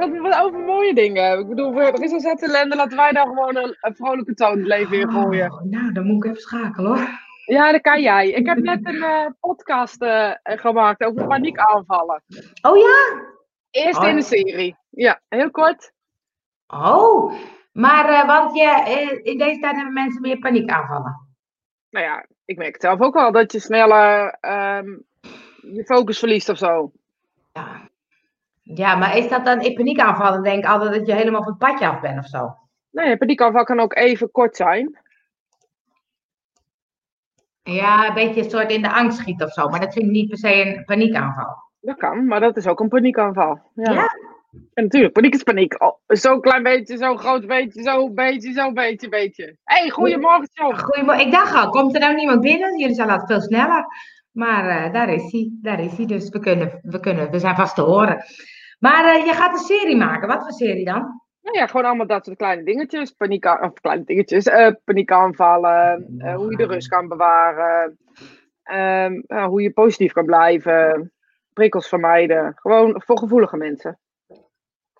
gaat het over mooie dingen. Ik bedoel, er is een zet ellende, laten wij daar gewoon een, een vrolijke toon het leven in gooien. Oh, nou, dan moet ik even schakelen hoor. Ja, dat kan jij. Ik heb net een eh, podcast eh, gemaakt over paniekaanvallen. Oh ja? Eerst Oh. in de serie. Ja, heel kort. Oh, maar eh, want je, in deze tijd hebben mensen meer paniekaanvallen. Nou ja, ik merk het zelf ook wel dat je sneller ehm, je focus verliest of zo. Ja. Ja, maar is dat dan in paniekaanvallen? Denk ik altijd dat je helemaal van het padje af bent of zo. Nee, paniekaanval kan ook even kort zijn. Ja, een beetje een soort in de angst schieten of zo. Maar dat vind ik niet per se een paniekaanval. Dat kan, maar dat is ook een paniekaanval. Ja. Ja? En natuurlijk, paniek is paniek. Oh, zo'n klein beetje, zo'n groot beetje, zo'n beetje, zo'n beetje, beetje. Hé, hey, goedemorgen, John. Goedemorgen. Ik dacht al, komt er nou niemand binnen? Jullie zijn altijd veel sneller. Maar eh, daar is hij. Daar is hij. Dus we, kunnen, we, kunnen, we zijn vast te horen. Maar eh, je gaat een serie maken. Wat voor serie dan? Nou ja, gewoon allemaal dat soort kleine dingetjes. Paniek, of kleine dingetjes. eh paniekaanvallen. eh, hoe je de rust kan bewaren. ehm, hoe je positief kan blijven. Prikkels vermijden. Gewoon voor gevoelige mensen.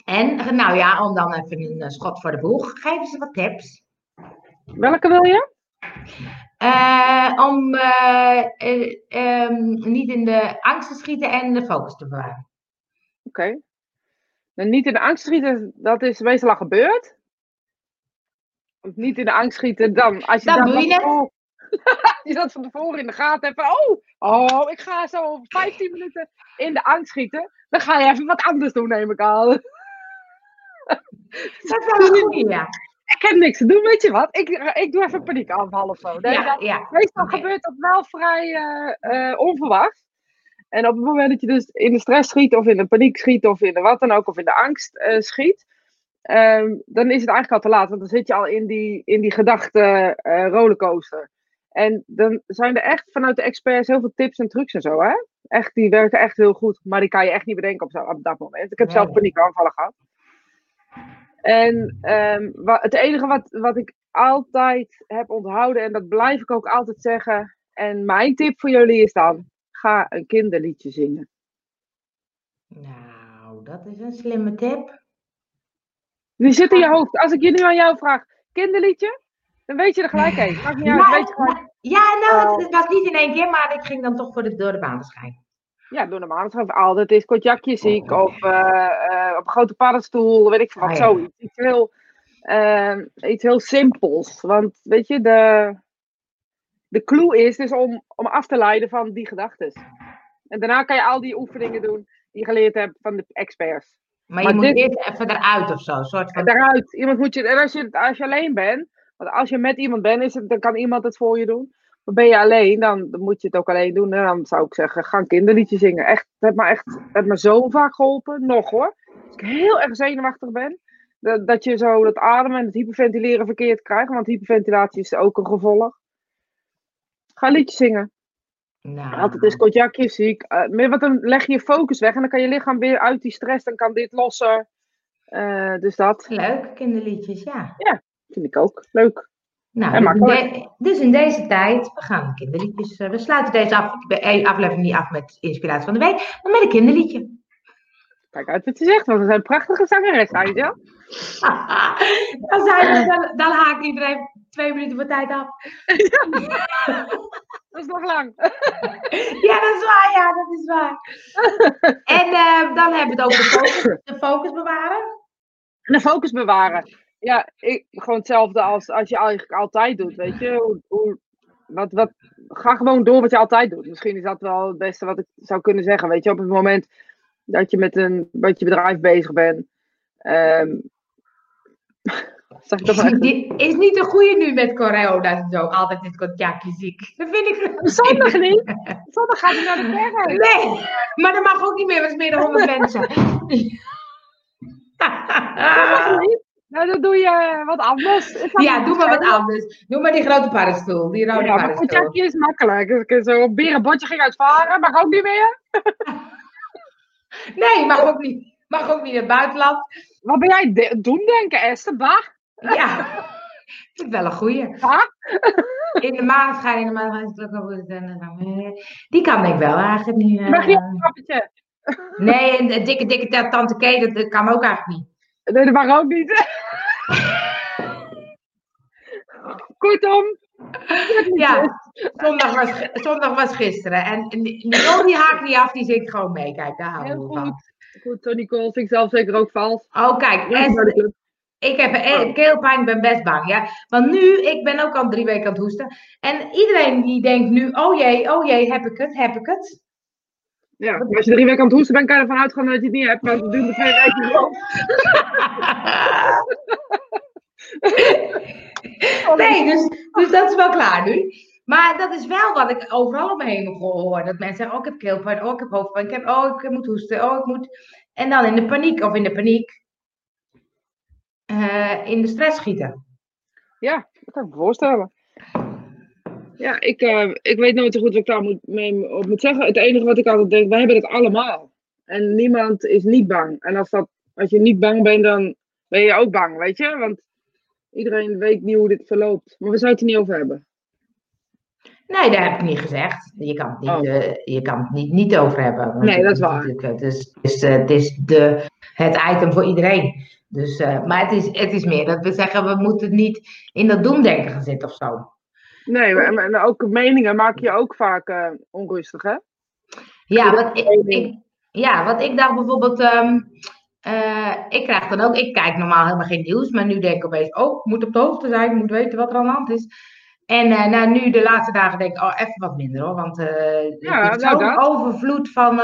En, nou ja, om dan even een schot voor de boeg. Geef eens wat tips. Welke wil je? Eh, om eh, eh, ehm, niet in de angst te schieten en de focus te bewaren. Oké. Nou, niet in de angst schieten, dat is meestal al gebeurd. Niet in de angst schieten, dan als je Dan dat doe van je tevoren- je dat van tevoren in de gaten hebt van, oh, oh, ik ga zo over 15 minuten in de angst schieten. Dan ga je even wat anders doen, neem ik aan. Dat is wel ja. Ik heb niks te doen, weet je wat? Ik, ik doe even paniekaanval of zo. Ja, ja. meestal gebeurt dat wel vrij eh, eh, onverwacht. En op het moment dat je dus in de stress schiet, of in de paniek schiet, of in de wat dan ook, of in de angst eh, schiet, ehm, dan is het eigenlijk al te laat. Want dan zit je al in die, in die gedachte eh, rollercoaster. En dan zijn er echt vanuit de experts heel veel tips en trucs en zo, hè? Echt, die werken echt heel goed. Maar die kan je echt niet bedenken op, zo, op dat moment. Ik heb zelf paniekaanvallen gehad. En ehm, wa- het enige wat, wat ik altijd heb onthouden, en dat blijf ik ook altijd zeggen. En mijn tip voor jullie is dan: ga een kinderliedje zingen. Nou, dat is een slimme tip. Die zit in je hoofd. Als ik je nu aan jou vraag: kinderliedje? Dan weet je er gelijk heen. Maakt niet uit. Maar- weet je gewoon, Ja, nou, Oh. het, het was niet in één keer, maar ik ging dan toch voor de, door de maneschijn. ja, door de maandag altijd is kotjakje ziek. Of eh, eh, op een grote paddenstoel. Weet ik veel wat. Oh, ja. Zoiets. Iets heel, ehm, iets heel simpels. Want weet je, de, de clue is dus om, om af te leiden van die gedachten. En daarna kan je al die oefeningen doen die je geleerd hebt van de experts. Maar, Maar je moet eerst even eruit of zo. Soort van... Daaruit. Iemand moet je, en als je, als je alleen bent, want als je met iemand bent, is het, dan kan iemand het voor je doen. Maar ben je alleen, dan, moet je het ook alleen doen. En dan zou ik zeggen, ga een kinderliedje zingen. Echt, het heeft me echt het heeft me zo vaak geholpen. Nog hoor. Als ik heel erg zenuwachtig ben, dat, dat je zo dat ademen en het hyperventileren verkeerd krijgt. Want hyperventilatie is ook een gevolg. Ga een liedje zingen. Nou, Altijd is kotjakje ziek. Meer wat dan leg je je focus weg en dan kan je lichaam weer uit die stress. Dan kan dit losser. Eh, dus dat Leuk, kinderliedjes, ja. vind ik ook leuk. Nou, Ja, dus, in de- dus in deze tijd, we gaan kinderliedjes. eh, we sluiten deze af, eh, aflevering niet af met inspiratie van de week, maar met een kinderliedje. Kijk uit wat je zegt, want we zijn prachtige zangeres, Angel. dan, zijn we, dan, dan haakt iedereen twee minuten voor tijd af. Dat is nog lang. Ja, dat is waar, ja, dat is waar. En eh, dan hebben we het over de focus, de focus bewaren. En de focus bewaren. Ja, ik, gewoon hetzelfde als, als je eigenlijk altijd doet, weet je. Hoe, hoe, wat, wat, ga gewoon door wat je altijd doet. Misschien is dat wel het beste wat ik zou kunnen zeggen, weet je. Op het moment dat je met een met je bedrijf bezig bent. ehm zeg ik dat Is niet, is niet de goede nu met corona en zo. Altijd dit contactje ziek. Dat vind ik... Zondag niet. Zondag gaat hij naar de kerk. Nee, maar dat mag ook niet meer, want het is meer dan 100 mensen. Zondag niet. Nou, dan doe je wat anders. Is dat ja, doe maar wat anders. Doe maar die grote paddenstoel, die rode Ja, maar paddenstoel. is makkelijk. Ik zo een berenbotje ging uitvaren, mag ook niet meer. Nee, mag ook niet. Mag ook niet in het buitenland. Wat ben jij doen denken, Esther? Bah? Ja, vind ik wel een goeie. Bah? In de maanschijn, in de maanschijn is het ook wel goed. En, eh, Die kan ik wel eigenlijk niet. Mag je een appetje? Nee, en de dikke, dikke tante Kay, dat, dat kan ook eigenlijk niet. Nee, dat mag ook niet. Kortom. Ja, zondag was, zondag was gisteren. En Nicole die haakt niet af, die zingt gewoon mee. Kijk, daar houden we van. Goed, Tony Cole vind ik zelf zeker ook vals. Oh, kijk. Ik heb oh. keelpijn, ik ben best bang, ja. Want nu, ik ben ook al drie weken aan het hoesten. En iedereen die denkt nu, oh jee, oh jee, heb ik het, heb ik het. Ja, als je drie weken aan het hoesten bent, kan je ervan uitgaan dat je het niet hebt. Maar we doen de twee weken gewoon. nee, dus, dus dat is wel klaar nu. Maar dat is wel wat ik overal om me heen hoor. Dat mensen zeggen, oh, ik heb keelpijn, oh, ik heb hoofdpijn, ik heb, oh, ik moet hoesten, oh, ik moet... En dan in de paniek, of in de paniek, uh, in de stress schieten. Ja, dat kan ik me voorstellen. Ja, ik, uh, ik weet nooit zo goed wat ik daar moet, mee op moet zeggen. Het enige wat ik altijd denk, wij hebben het allemaal. En niemand is niet bang. En als, dat, als je niet bang bent, dan ben je ook bang, weet je? Want iedereen weet niet hoe dit verloopt. Maar we zouden het er niet over hebben. Nee, dat heb ik niet gezegd. Je kan het niet, oh. uh, je kan het niet, niet over hebben. nee, dat is waar. Het is, het is, het is de, het item voor iedereen. Dus, uh, maar het is, het is meer dat we zeggen, we moeten niet in dat doemdenken gaan zitten of zo. Nee, en ook meningen maak je ook vaak uh, onrustig, hè? Ja, wat ik, ik, ja, wat ik dacht bijvoorbeeld, um, uh, ik krijg dan ook, ik kijk normaal helemaal geen nieuws, maar nu denk ik opeens, oh, ik moet op de hoogte zijn, ik moet weten wat er aan de hand is. En uh, nou, nu de laatste dagen denk ik, oh, even wat minder hoor. Want uh, ja, het nou, overvloed van,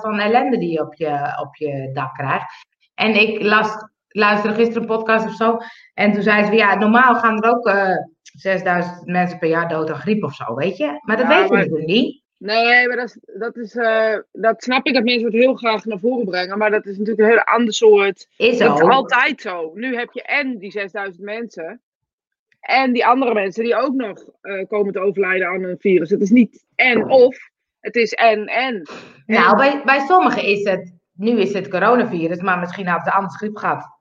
van ellende die je op je, op je dak krijgt. En ik las luisterde gisteren een podcast of zo. En toen zei ze, ja, normaal gaan er ook uh, eh, 6000 mensen per jaar dood aan griep of zo, weet je? Maar dat ja, weten we natuurlijk niet. Nee, maar dat, dat, is, uh, dat snap ik dat mensen het heel graag naar voren brengen. Maar dat is natuurlijk een heel ander soort. Is dat is altijd zo. Nu heb je en die 6000 mensen. En die andere mensen die ook nog uh, komen te overlijden aan een virus. Het is niet en of. Het is en en. Nou, bij, bij sommigen is het. Nu is het coronavirus, maar misschien had ze anders griep gehad.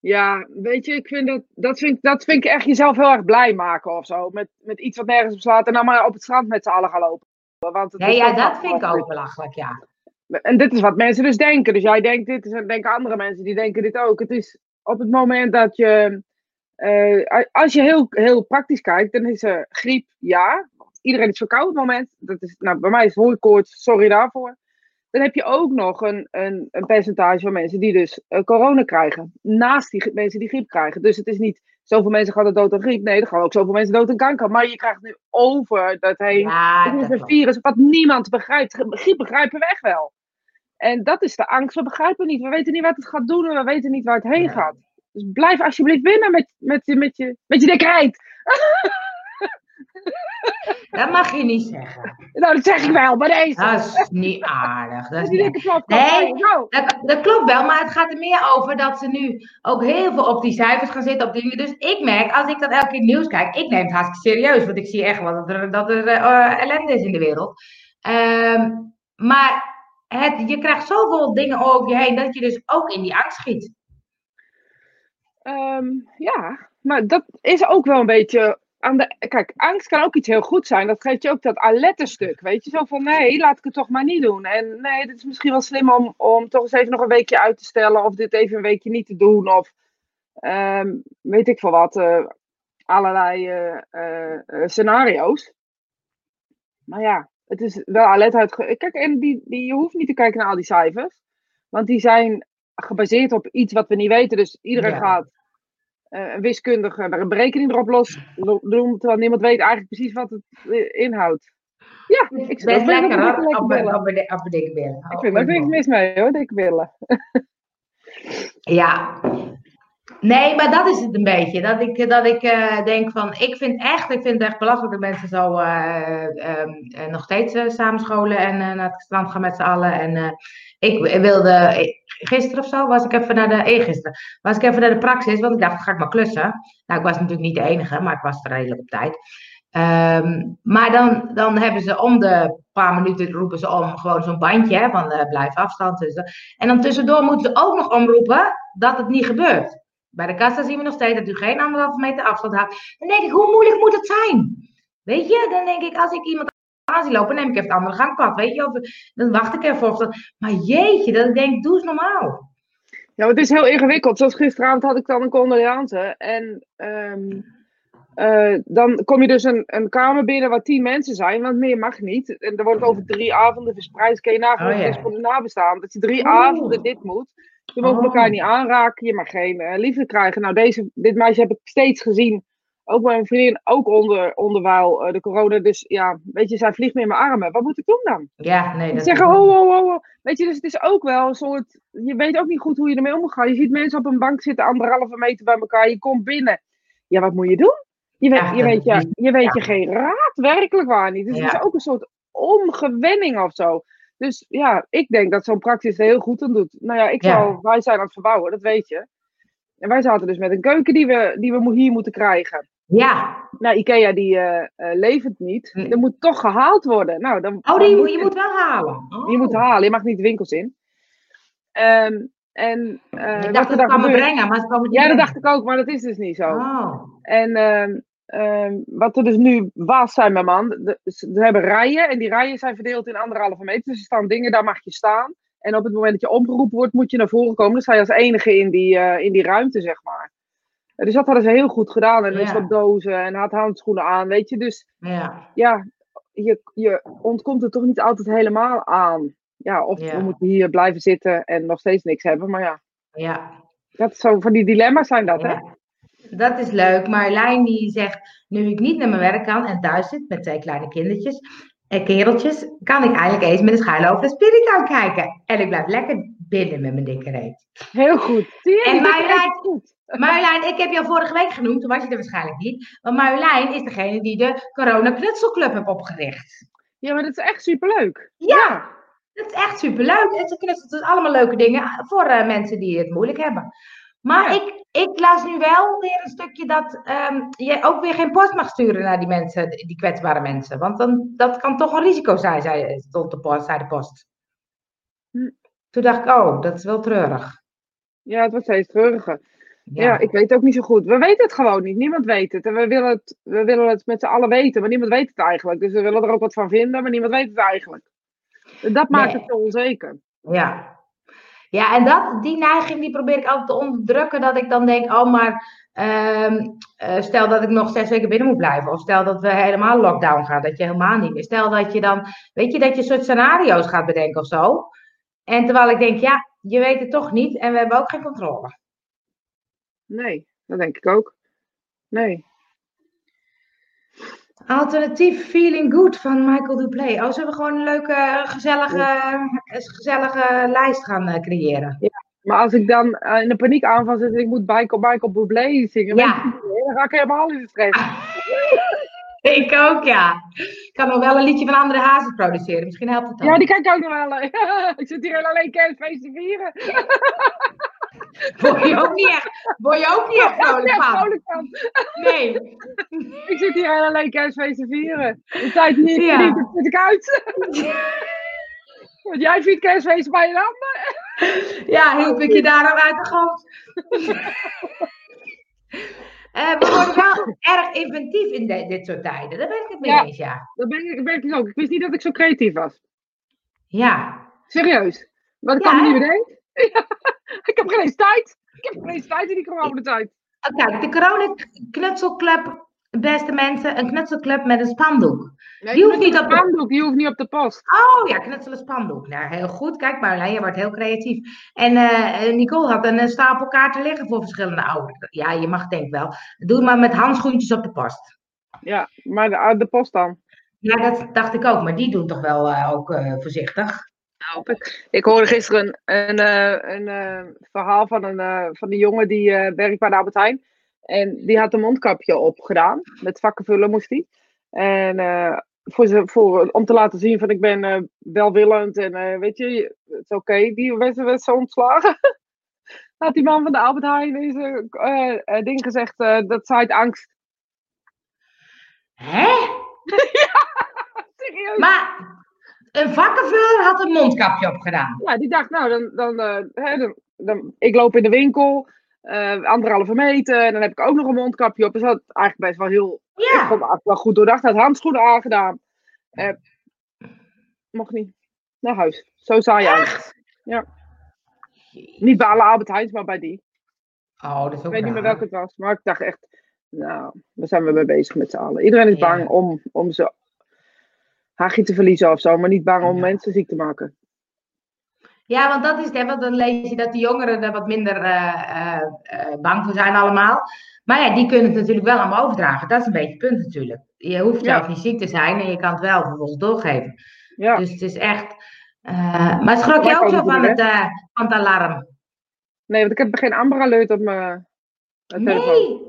Ja, weet je, ik vind dat, dat, vind, dat vind ik echt jezelf heel erg blij maken of zo. Met, met iets wat nergens op slaat en dan maar op het strand met z'n allen gaan lopen. Want het ja, dat vind ik ook belachelijk, ja. En dit is wat mensen dus denken. Dus jij denkt dit, en denken andere mensen, die denken dit ook. Het is op het moment dat je, uh, als je heel, heel praktisch kijkt, dan is er griep, ja. Iedereen is verkouden op het moment. Dat is, nou, bij mij is hooikoorts, sorry daarvoor. Dan heb je ook nog een, een, een percentage van mensen die dus uh, corona krijgen. Naast die mensen die griep krijgen. Dus het is niet zoveel mensen gaan er dood aan griep. Nee, er gaan ook zoveel mensen dood aan kanker. Maar je krijgt nu over dat heen. Ja, het is een virus wat niemand begrijpt. Griep begrijpen we echt wel. En dat is de angst. We begrijpen niet. We weten niet wat het gaat doen en we weten niet waar het heen gaat. Dus blijf alsjeblieft binnen met, met, met, met je, met je dekkerheid. Dat mag je niet zeggen. Nou, dat zeg ik wel, maar deze. Dat is niet aardig. Dat is niet Nee, dat, dat, klopt wel, maar het gaat er meer over dat ze nu ook heel veel op die cijfers gaan zitten. Op die, dus ik merk, als ik dat elke keer nieuws kijk, ik neem het hartstikke serieus, want ik zie echt wel dat er, dat er uh, ellende is in de wereld. Um, maar het, je krijgt zoveel dingen over je heen dat je dus ook in die angst schiet. Um, ja, maar dat is ook wel een beetje aan de, kijk, angst kan ook iets heel goed zijn. Dat geeft je ook dat alerte stuk. Weet je, zo van nee, laat ik het toch maar niet doen. En nee, het is misschien wel slim om, om toch eens even nog een weekje uit te stellen. Of dit even een weekje niet te doen. Of um, weet ik veel wat. Uh, allerlei uh, uh, scenario's. Maar ja, het is wel alertheid. Kijk, en die, die, je hoeft niet te kijken naar al die cijfers. Want die zijn gebaseerd op iets wat we niet weten. Dus iedereen gaat uh, een wiskundige een berekening erop los doen, terwijl niemand weet eigenlijk precies wat het eh, inhoudt. Ja, ik Best lekker hoor, op. Ik vind er niks mis mee hoor, dikke billen. ja, Nee, maar dat is het een beetje. Dat ik, dat ik uh, denk van, ik vind echt, ik vind het echt belachelijk dat mensen zo uh, um, nog steeds samenscholen en naar het strand gaan met z'n allen. En ik wilde, gisteren of zo was ik even naar de, eergisteren, was ik even naar de praxis, want ik dacht, ga ik maar klussen. Nou, ik was natuurlijk niet de enige, maar ik was er redelijk op tijd. Um, maar dan, dan hebben ze om de paar minuten roepen ze om gewoon zo'n bandje hè, van uh, blijf afstand. Dus, en dan tussendoor moeten ze ook nog omroepen dat het niet gebeurt. Bij de kassa zien we nog steeds dat u geen anderhalve meter afstand houdt. Dan denk ik, hoe moeilijk moet het zijn? Weet je, dan denk ik, als ik iemand lopen, neem ik even het andere gangpad. Weet je, of dan wacht ik even. Of dat, maar jeetje, dat ik denk, doe eens normaal. Ja, het is heel ingewikkeld. Zoals gisteravond had ik dan een condoleance. En ehm, eh, dan kom je dus een, een kamer binnen waar tien mensen zijn, want meer mag niet. En er wordt over drie avonden verspreid. Kun je nagaan Oh, ja. is voor de nabestaan. Dat je drie avonden dit moet. Je mag Oh. elkaar niet aanraken. Je mag geen eh, liefde krijgen. Nou, deze, dit meisje heb ik steeds gezien. Ook mijn vriendin, ook onder, onderwijl eh, de corona. Dus ja, weet je, zij vliegt me in mijn armen. Wat moet ik doen dan? Ja, nee. Ze Dat zeggen, oh, oh, oh. Weet je, dus het is ook wel een soort... Je weet ook niet goed hoe je ermee om moet gaan. Je ziet mensen op een bank zitten, anderhalve meter bij elkaar. Je komt binnen. Ja, wat moet je doen? Je weet, Ja, je, weet, je, weet je geen raad, werkelijk waar niet. Dus het is ook een soort omgewenning of zo. Dus ja, ik denk dat zo'n praxis er heel goed aan doet. Nou ja, ik zou, wij zijn aan het verbouwen, dat weet je. En wij zaten dus met een keuken die we, die we hier moeten krijgen. Ja. Nou, Ikea die eh, eh, levert niet. Nee. Er moet toch gehaald worden. Nou, dan, Oh, die, moet je je- moet wel halen. Oh. je moet halen, je mag niet de winkels in. Ehm, en eh, Ik dacht dat ze kwamen gebeurt- brengen, maar ze kwamen niet Ja, dat dacht ik ook, maar dat is dus niet zo. Oh. En ehm, ehm, wat er dus nu was, zei mijn man, de- ze hebben rijen en die rijen zijn verdeeld in anderhalve meter. Dus er staan dingen, daar mag je staan. En op het moment dat je opgeroepen wordt, moet je naar voren komen. Dan sta je als enige in die, in die ruimte, zeg maar. Dus dat hadden ze heel goed gedaan. En is Ja. wat dozen en had handschoenen aan, weet je. Dus Ja. ja, je, je ontkomt er toch niet altijd helemaal aan. Ja, of Ja. we moeten hier blijven zitten en nog steeds niks hebben. Maar ja, Ja. dat is zo, van die dilemma's zijn dat, hè? Dat is leuk. Marjolein die zegt, nu ik niet naar mijn werk kan en thuis zit met twee kleine kindertjes en kereltjes, kan ik eigenlijk eens met een schuil over de Spirit kijken. En ik blijf lekker binnen met mijn dikke reet. Heel goed. Zie je? En Marjolein- is goed. Marjolein, ik heb jou vorige week genoemd, toen was je er waarschijnlijk niet. Maar Marjolein is degene die de Corona Knutselclub heeft opgericht. Ja, maar dat is echt superleuk. Ja, dat is echt superleuk. En ze knutselt dus allemaal leuke dingen voor eh, mensen die het moeilijk hebben. Maar Ja. ik, ik las nu wel weer een stukje dat ehm, je ook weer geen post mag sturen naar die mensen, die kwetsbare mensen. Want dan, dat kan toch een risico zijn, zei, stond de post, zei de post. Toen dacht ik, oh, dat is wel treurig. Ja, het wordt steeds treuriger. Ja. Ja, ik weet het ook niet zo goed. We weten het gewoon niet. Niemand weet het. En we willen het, we willen het met z'n allen weten, maar niemand weet het eigenlijk. Dus we willen er ook wat van vinden, maar niemand weet het eigenlijk. Dat maakt Nee. het zo onzeker. ja. Ja, en dat, die neiging die probeer ik altijd te onderdrukken. Dat ik dan denk, oh, maar ehm, eh, stel dat ik nog zes weken binnen moet blijven. Of stel dat we helemaal lockdown gaan. Dat je helemaal niet meer. Stel dat je dan, weet je, dat je soort scenario's gaat bedenken of zo. En terwijl ik denk, ja, je weet het toch niet. En we hebben ook geen controle. Nee, dat denk ik ook. Nee. Alternatief Feeling Good van Michael Duplay. Oh, zullen we gewoon een leuke, gezellige, gezellige lijst gaan eh, creëren? Maar als ik dan eh, in de paniekaanval zit en ik moet Michael, Michael Bublé zingen, Ja. dan ga ik helemaal in de stress. Ik ook, ja. Ik kan nog wel een liedje van Andere Hazes produceren. Misschien helpt het dan. Ja, die kan ik ook nog wel. ik zit hier alleen kerstfeest te vieren. Word je ook niet echt, word je ook niet echt vrolijk van? vrolijk van. Nee. Ik zit hier alleen kerstfeest te vieren. De tijd niet Ja. dan zit ik uit. Want jij viert kerstfeest bij je ander. Ja, hielp ik je daar dan uit de goot. Eh, we worden wel erg inventief in de- dit soort tijden. Daar ben ik het mee Ja. eens, ja. Dat ben ik, ben ik dus ook. Ik wist niet dat ik zo creatief was. Ja. Serieus. Wat ik Ja, kan me niet bedenken. Ik heb geen eens tijd. Ik heb geen eens tijd in die coronatijd. Kijk, de Corona Knutselclub, beste mensen, een knutselclub met een spandoek. Nee, Die hoeft niet op de- spandoek, Die hoeft niet op de post. Oh ja, knutselen spandoek. Nou, heel goed. Kijk, Marjolein, je wordt heel creatief. En eh, Nicole had een, eh, stapel kaarten liggen voor verschillende ouderen. Ja, je mag denk wel. Doe maar met handschoentjes op de post. Ja, maar de, de post dan. Ja, dat dacht ik ook. Maar die doen toch wel eh, ook eh, voorzichtig. hoop ik. Ik hoorde gisteren een, een, een verhaal van een, van die jongen die werkt bij de Albert Heijn. En die had een mondkapje opgedaan. Met vakken vullen moest hij. En eh, voor ze, voor, om te laten zien van ik ben eh, welwillend en eh, weet je, het is oké. Die werd, werd zo ontslagen. had die man van de Albert Heijn in zijn ding gezegd, dat zaait angst. Hè? Serieus? Maar een vakkenvuller had een mondkapje opgedaan. Ja, die dacht, nou, dan, dan, hè, dan, dan, ik loop in de winkel, eh, anderhalve meter, en dan heb ik ook nog een mondkapje op. Dus dat eigenlijk best wel heel, ik Ja. vond eigenlijk wel goed doordacht. Had handschoenen aangedaan. Eh, mocht niet. Naar huis. Zo je Echt? Ja. Niet bij alle Albert maar bij die. Oh, dat is ook Ik weet niet meer welke het was. Maar ik dacht echt, nou, daar zijn we mee bezig met z'n allen. Iedereen is Ja. bang om, om ze hagje te verliezen of zo, maar niet bang om Ja. mensen ziek te maken. Ja, want dat is het, dan lees je dat de jongeren er wat minder eh, eh, eh, bang voor zijn allemaal. Maar ja, die kunnen het natuurlijk wel allemaal overdragen. Dat is een beetje het punt natuurlijk. Je hoeft Ja. zelf niet ziek te zijn en je kan het wel vervolgens doorgeven. Ja, Dus het is echt... maar schrok je ook zo van het, van het alarm? nee, want ik heb geen Amber Alert op mijn mijn telefoon. Nee!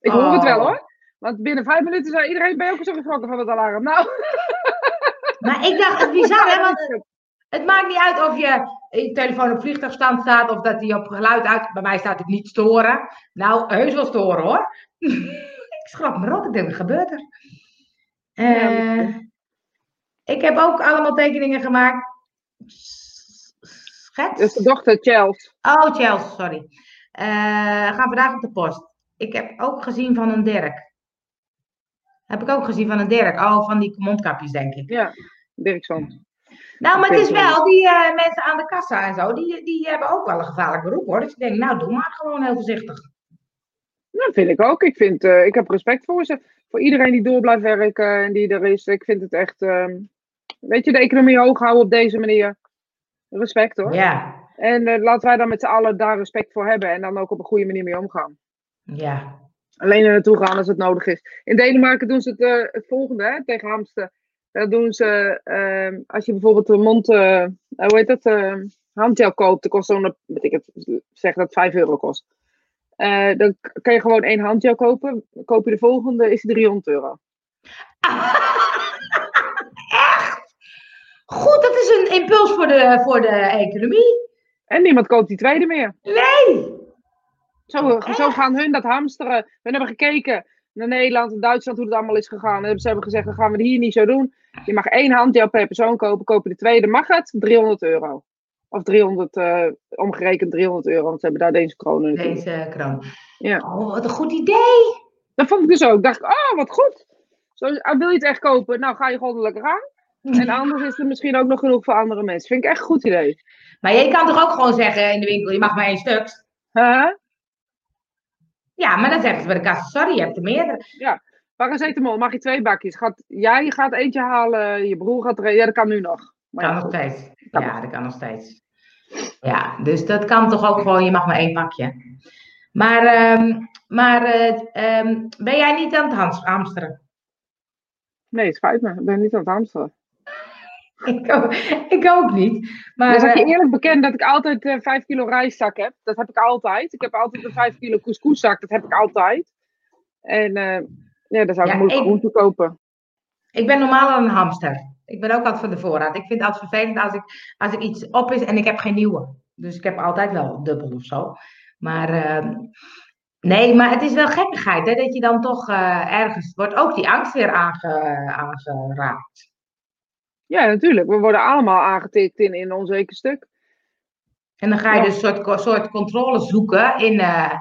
Ik hoor het wel Oh. hoor. Want binnen vijf minuten zei iedereen, ben je ook zo geschrokken van het alarm? Nou, Maar ik dacht, het bizar hè, want het maakt niet uit of je, je telefoon op vliegtuigstand staat of dat die op geluid uit... Bij mij staat het niet storen. Nou, heus wel storen hoor. ik schrok me rot, ik denk, wat gebeurt er? Eh, Ja, ik heb ook allemaal tekeningen gemaakt. Schets? dus de dochter Chels. Oh, Chelsea, sorry. Eh, gaan vandaag op de post. Ik heb ook gezien van een Dirk. Heb ik ook gezien van een Dirk. Oh, van die mondkapjes, denk ik. Ja, Dirkson. Nou, maar het is wel, die eh, mensen aan de kassa en zo, die, die hebben ook wel een gevaarlijk beroep hoor. Dus ik denk, nou, doe maar gewoon heel voorzichtig. Dat vind ik ook. Ik, vind, eh, ik heb respect voor ze. Voor iedereen die door blijft werken en die er is. Ik vind het echt, ehm, weet je, de economie hoog houden op deze manier. Respect hoor. Ja, En eh, laten wij dan met z'n allen daar respect voor hebben en dan ook op een goede manier mee omgaan. ja. Alleen er naartoe gaan als het nodig is. In Denemarken doen ze het, het volgende hè, tegen hamster. Daar doen ze, ehm, als je bijvoorbeeld een mond, eh, hoe heet dat, eh, handgel koopt, dat kost zo'n, weet ik het, zeg dat het 5 euro kost. Dan kan je gewoon één handgel kopen. Koop je de volgende, is die 300 euro. Echt? Goed, dat is een impuls voor de, voor de economie. En niemand koopt die tweede meer. Nee! Zo, zo gaan hun dat hamsteren. We hebben gekeken naar Nederland en Duitsland hoe het allemaal is gegaan. En ze hebben gezegd, dan gaan we het hier niet zo doen. Je mag één handgel per persoon kopen. Koop je de tweede, mag het? 300 euro. Of 300, eh, omgerekend 300 euro, want ze hebben daar deze kronen natuurlijk. Deze kroon. Ja. Oh, wat een goed idee. Dat vond ik dus ook. Ik dacht, oh, wat goed. Zo, ah, wil je het echt kopen? Nou, ga je gewoon lekker aan. En anders is er misschien ook nog genoeg voor andere mensen. Vind ik echt een goed idee. Maar je kan toch ook gewoon zeggen in de winkel, je mag maar één stuk. Huh? Ja, maar dan zeggen ze bij de kassa, sorry, je hebt er meerdere. Paracetamol, mag je twee bakjes? Gaat, jij gaat eentje halen, je broer gaat er Ja, dat kan nu nog. Maar Kan ja, nog steeds. Kan Ja, dat kan nog steeds. Ja, dus dat kan toch ook gewoon, je mag maar één pakje. Maar, ehm, maar eh, ehm, ben jij niet aan het hams- hamsteren? Nee, het spijt me. Ik ben niet aan het hamsteren. Ik ook, ik ook niet. Maar, Dus ik je eh, eerlijk bekend dat ik altijd eh 5 kilo rijstzak heb. Dat heb ik altijd. Ik heb altijd een 5 kilo couscouszak. Dat heb ik altijd. En eh, ja, dan zou ik Ja, moeilijk ik- groente kopen. ik ben normaal al een hamster. Ik ben ook altijd voor de voorraad. Ik vind het altijd vervelend als ik, als ik iets op is en ik heb geen nieuwe. Dus ik heb altijd wel dubbel of zo. Maar ehm, nee, maar het is wel gekkigheid hè, dat je dan toch ergens wordt ook die angst weer aange, aangeraakt. Ja, natuurlijk. We worden allemaal aangetikt in, in ons onzeker stuk. En dan ga je Ja. dus een soort, soort controle zoeken in eh,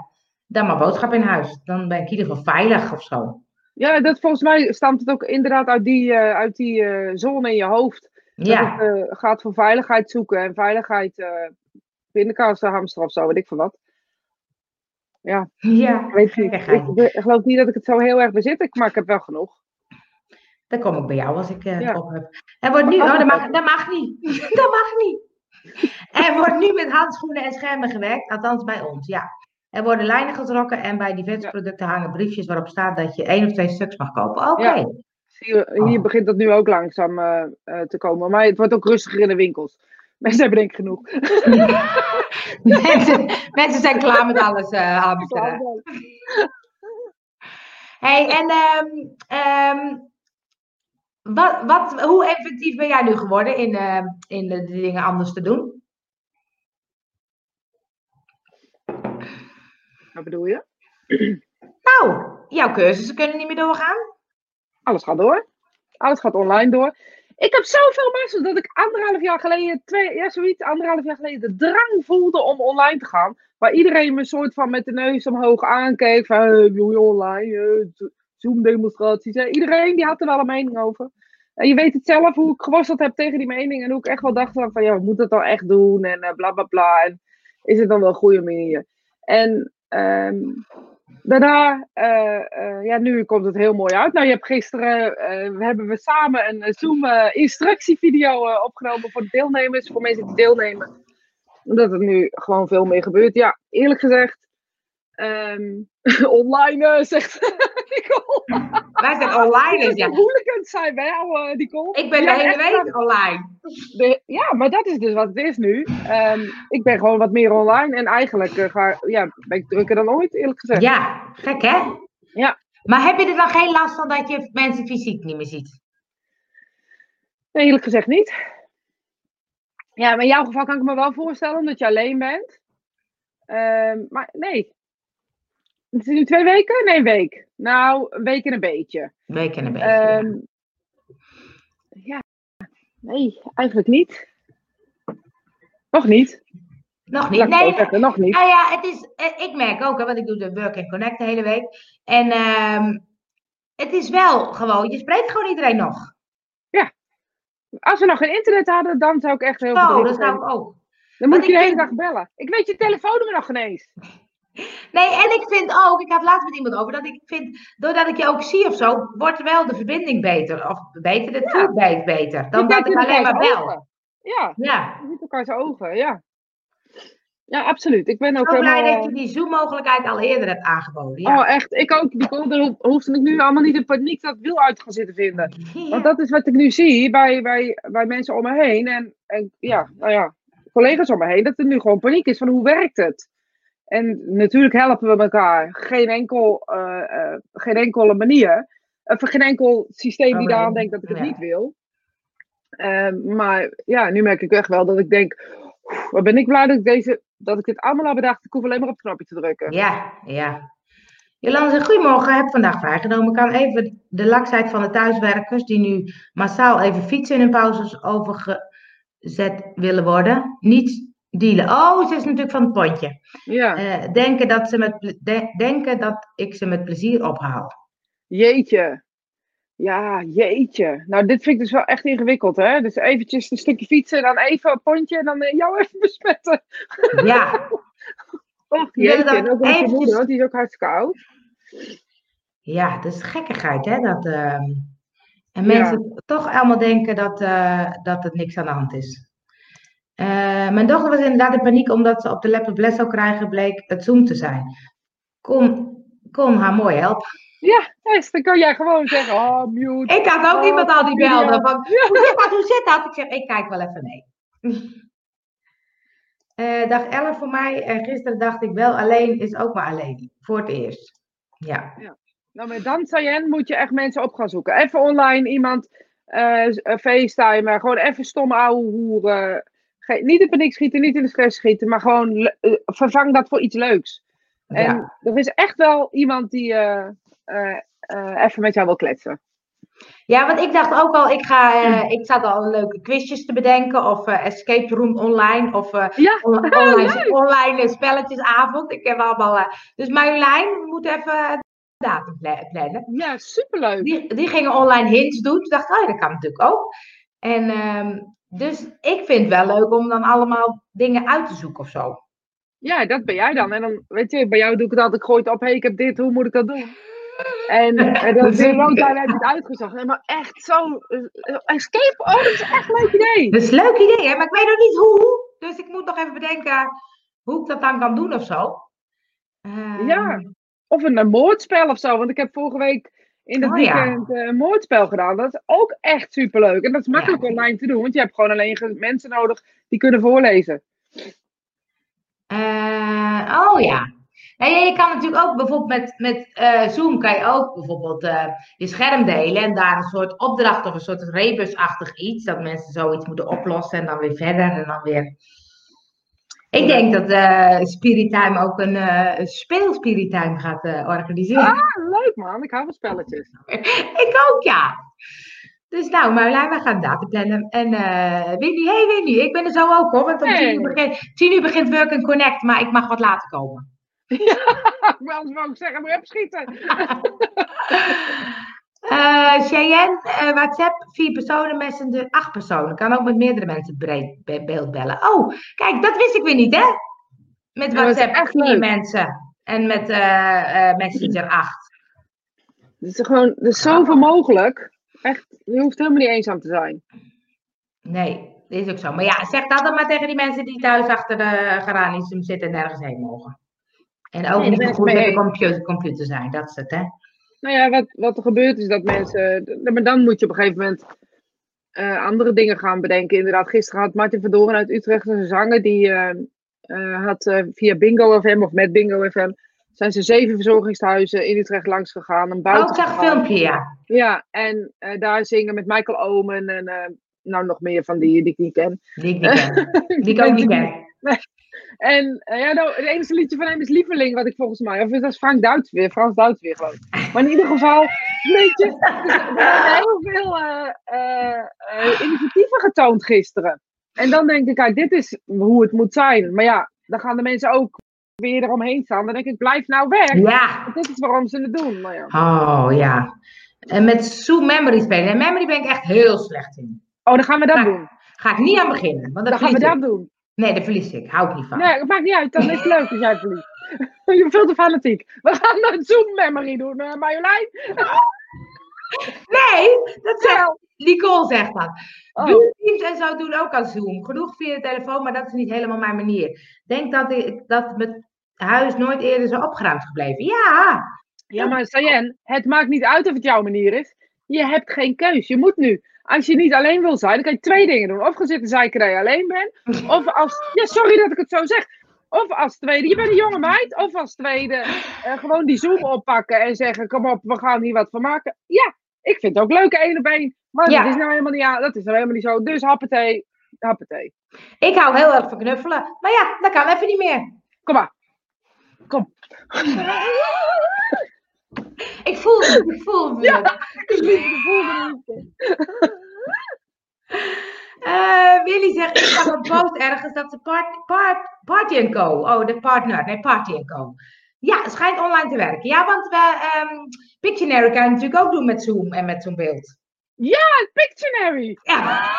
dan maar boodschap in huis. Dan ben ik in ieder geval veilig of zo. Ja, dat volgens mij stamt het ook inderdaad uit die, eh, uit die eh, zone in je hoofd. Ja, Dat het eh, gaat voor veiligheid zoeken en veiligheid uh, pindakaas hamster of zo, weet ik veel wat. Ja, ja, ik weet niet. gekkigheid. Ik, geloof niet dat ik het zo heel erg bezit, ik- maar ik heb wel genoeg. Dan kom ik bij jou als ik eh, het op heb. Er wordt nu, Maar oh, dat mag, dat mag niet. dat mag niet. Er wordt nu met handschoenen en schermen gewerkt, althans bij ons, ja. Er worden lijnen getrokken en bij diverse producten hangen briefjes waarop staat dat je één of twee stuks mag kopen. Oké. Hier Oh. begint dat nu ook langzaam eh, eh, te komen. Maar het wordt ook rustiger in de winkels. Mensen hebben denk ik genoeg. mensen, mensen zijn klaar met alles eh hamsteren. Hey, en ehm, ehm, wat, wat, hoe effectief ben jij nu geworden in, eh, in de, de dingen anders te doen? Wat bedoel je? Nou, jouw cursussen kunnen niet meer doorgaan. Alles gaat door. Alles gaat online door. Ik heb zoveel mensen dat ik anderhalf jaar geleden, twee, ja, zoiets, anderhalf jaar geleden, de drang voelde om online te gaan. Waar iedereen me soort van met de neus omhoog aankeek. Van, hey, wil je online? Zoom-demonstraties. Iedereen die had er wel een mening over. En je weet het zelf hoe ik geworsteld heb tegen die mening. En hoe ik echt wel dacht van, ja, we moeten het dan echt doen. En uh, bla bla bla. En is het dan wel een goede manier? En um, daarna, uh, uh, ja, nu komt het heel mooi uit. Nou, je hebt gisteren, we hebben we samen een Zoom instructievideo opgenomen voor de deelnemers. Voor mensen die deelnemen. Omdat er nu gewoon veel meer gebeurt. Ja, eerlijk gezegd. Um, online, zegt Nicole. Wij zijn online, ja. Hooligans zijn wij, uh, Nicole. Ik ben de hele week online. De, ja, maar dat is dus wat het is nu. Um, ik ben gewoon wat meer online en eigenlijk uh, ga, ja, ben ik drukker dan ooit, eerlijk gezegd. Ja, gek hè? Ja. Maar heb je er dan geen last van dat je mensen fysiek niet meer ziet? Nee, eerlijk gezegd niet. Ja, maar in jouw geval kan ik me wel voorstellen, omdat je alleen bent. Um, maar nee, het is nu twee weken? Nee, een week. Nou, een week en een beetje. Een week en een beetje. Um, ja. ja. nee, eigenlijk niet. Nog niet. Nog niet. Nee, nog niet. Nou ja, het is, ik merk ook, hè, want ik doe de Work and Connect de hele week. En um, het is wel gewoon, je spreekt gewoon iedereen nog. Ja. Als we nog geen internet hadden, dan zou ik echt heel veel. Oh, dat zou ik ook. Dan moet je de hele dag bellen. Ik weet je telefoonnummer nog ineens. Nee, en ik vind ook, ik had laatst met iemand over, dat ik vind, doordat ik je ook zie of zo, wordt wel de verbinding beter. Of beter, de ja. beter. Dan dat ik alleen maar bel. Ogen. Ja, ja. je ziet elkaars ogen, ja. Ja, absoluut. Ik ben ook Zo helemaal... blij dat je die Zoom-mogelijkheid al eerder hebt aangeboden. Ja. Oh, echt. Ik ook. Die hoefde ik nu allemaal niet in paniek dat wiel uit te gaan zitten vinden. Ja. Want dat is wat ik nu zie bij, bij, bij mensen om me heen. En, en ja, nou ja, collega's om me heen. Dat er nu gewoon paniek is van hoe werkt het? En natuurlijk helpen we elkaar. Geen, enkel, uh, uh, geen enkele manier. Of geen enkel systeem die daaraan denkt dat ik het ja. niet wil. Uh, maar ja, nu merk ik echt wel dat ik denk. Wat ben ik blij dat ik, deze, dat ik dit allemaal heb bedacht. Ik hoef alleen maar op het knopje te drukken. Ja, ja. Jolanda, goedemorgen. Ik heb vandaag vrijgenomen. Ik kan even de laksheid van de thuiswerkers die nu massaal even fietsen in hun pauzes overgezet willen worden. Niet dealen. Oh, ze is natuurlijk van het pontje. Ja. Uh, denken, dat ze met, de, denken dat ik ze met plezier ophaal. Jeetje. Ja, jeetje. Nou, dit vind ik dus wel echt ingewikkeld, hè? Dus eventjes een stukje fietsen, dan even een pontje en dan uh, jou even besmetten. Ja. Och, jeetje. Dat ook eventjes... moeder, die is ook hartstikke oud. Ja, dat is gekkigheid, hè? Dat, uh... En mensen ja. toch allemaal denken dat, uh, dat het niks aan de hand is. Uh, mijn dochter was inderdaad in paniek omdat ze op de laptop les zou krijgen, bleek het Zoom te zijn. Kon, kon haar mooi helpen. Ja, yes, dan kan jij gewoon zeggen, oh, mute. Ik had ook oh, iemand al die belde. Van, hoe, zit dat, hoe zit dat? Ik zeg, ik kijk wel even mee. Uh, dag 11 voor mij. En gisteren dacht ik wel, alleen is ook maar alleen. Voor het eerst. Ja. ja. Nou, met moet je echt mensen op gaan zoeken. Even online iemand uh, facetimen. Gewoon even stomme ouwe hoeren niet in paniek schieten, niet in de stress schieten, maar gewoon uh, vervang dat voor iets leuks. En ja. er is echt wel iemand die uh, uh, even met jou wil kletsen. Ja, want ik dacht ook al, ik, ga, ik zat al leuke quizjes te bedenken, of escape room online, of ja. on online, online spelletjesavond. Ik heb allemaal. dus Marjolein moet even datum plannen. Ja, superleuk. Die, die gingen online hints doen. Toen dacht ik, oh, dat kan natuurlijk ook. En um, dus ik vind het wel leuk om dan allemaal dingen uit te zoeken of zo. Ja, dat ben jij dan. En dan, weet je, bij jou doe ik het altijd, ik gooi het op, hey, ik heb dit, hoe moet ik dat doen? En, en dan lang tijd heb je het uitgezocht. Nee, maar echt zo, escape, oh, dat is echt een leuk idee. Dat is een leuk idee, hè? maar ik weet nog niet hoe. Dus ik moet nog even bedenken hoe ik dat dan kan doen of zo. Um... Ja, of een, een moordspel of zo. Want ik heb vorige week in het oh, weekend ja. een moordspel gedaan. Dat is ook echt superleuk. En dat is makkelijk ja. online te doen, want je hebt gewoon alleen mensen nodig die kunnen voorlezen. Uh, oh ja. Nee, je kan natuurlijk ook bijvoorbeeld met, met uh, Zoom kan je ook bijvoorbeeld uh, je scherm delen en daar een soort opdracht of een soort rebusachtig iets, dat mensen zoiets moeten oplossen en dan weer verder en dan weer ik denk dat uh, Spirit Time ook een uh, speel Time gaat uh, organiseren. Ah, leuk man. Ik hou van spelletjes. ik ook, ja. Dus nou, Marjolein, we gaan data plannen. En Winnie, hey Winnie, ik ben er zo ook hoor. Want om hey. tien, uur begint, tien uur begint Work and Connect, maar ik mag wat later komen. Ja, maar anders wou ik zeggen, moet je opschieten. uh, Cheyenne, uh, WhatsApp, vier personen, Messenger, acht personen. Kan ook met meerdere mensen breed beeld bellen. Oh, kijk, dat wist ik weer niet, hè? Met WhatsApp echt vier mensen. En met uh, Messenger acht. Er is gewoon, er is zoveel mogelijk. Echt, je hoeft helemaal niet eenzaam te zijn. Nee, dat is ook zo. Maar ja, zeg dat dan maar tegen die mensen die thuis achter de geranium zitten en nergens heen mogen. En ook niet goed met de computer, computer zijn, dat is het, hè? Nou ja, wat, wat er gebeurt is dat mensen. Maar dan moet je op een gegeven moment uh, andere dingen gaan bedenken. Inderdaad, gisteren had Martin Verdoren uit Utrecht een zanger. Die uh, uh, had via Bingo FM of met Bingo FM. Zijn ze zeven verzorgingshuizen in Utrecht langs gegaan. Een buiten oh, filmpje, ja. Ja, en daar zingen met Michael Omen en nou nog meer van die die ik niet ken. Die ik niet ken. die ik ook niet ken. En uh, ja, nou, het enige liedje van hem is Lieveling, wat ik volgens mij. Of dat is Frank Duits weer, Frans Duits weer, geloof ik. Maar in ieder geval, weet je, er zijn heel veel uh, initiatieven getoond gisteren. En dan denk ik, kijk, dit is hoe het moet zijn. Maar ja, dan gaan de mensen ook weer eromheen staan. Dan denk ik, blijf nou weg. Ja. dit is waarom ze het doen. Maar ja. Oh ja. En met Zoom Memory spelen. En Memory ben ik echt heel slecht in. Oh, dan gaan we dat doen. Ga ik niet aan beginnen. Want dan gaan we dat doen. Nee, dat verlies ik. Hou ik niet van. Nee, het maakt niet uit. Dan is het leuk als jij verliest. Je bent veel te fanatiek. We gaan een Zoom memory doen, uh, Marjolein. nee, dat zegt, Nicole zegt dat. Oh. Teams en zo doen ook aan Zoom. Genoeg via de telefoon, maar dat is niet helemaal mijn manier. Denk dat, ik, dat mijn huis nooit eerder zo opgeruimd gebleven. Ja. Ja, maar Sayen, het maakt niet uit of het jouw manier is. Je hebt geen keus. Je moet nu. Als je niet alleen wil zijn, dan kan je twee dingen doen. Of gaan zitten zeiken dat je alleen bent. Of als, ja, sorry dat ik het zo zeg. Of als tweede, je bent een jonge meid. Of als tweede, uh, gewoon die Zoom oppakken en zeggen: Kom op, we gaan hier wat van maken. Ja, ik vind het ook leuk, één op één. Maar dat is nou helemaal niet, ja, dat is nou helemaal niet zo. Dus happetee, happetee. Ik hou heel erg van knuffelen. Maar ja, dat kan even niet meer. Kom maar. Kom. Ik voel het, ik voel het. Ja, ik voel het. Uh, Willy zegt, ik zag een post ergens dat ze part, part, Party Co. Oh, de partner. Nee, Party Co. Ja, het schijnt online te werken. Ja, want we, um, Pictionary kan je natuurlijk ook doen met Zoom en met zo'n beeld. Ja, Pictionary! Ja.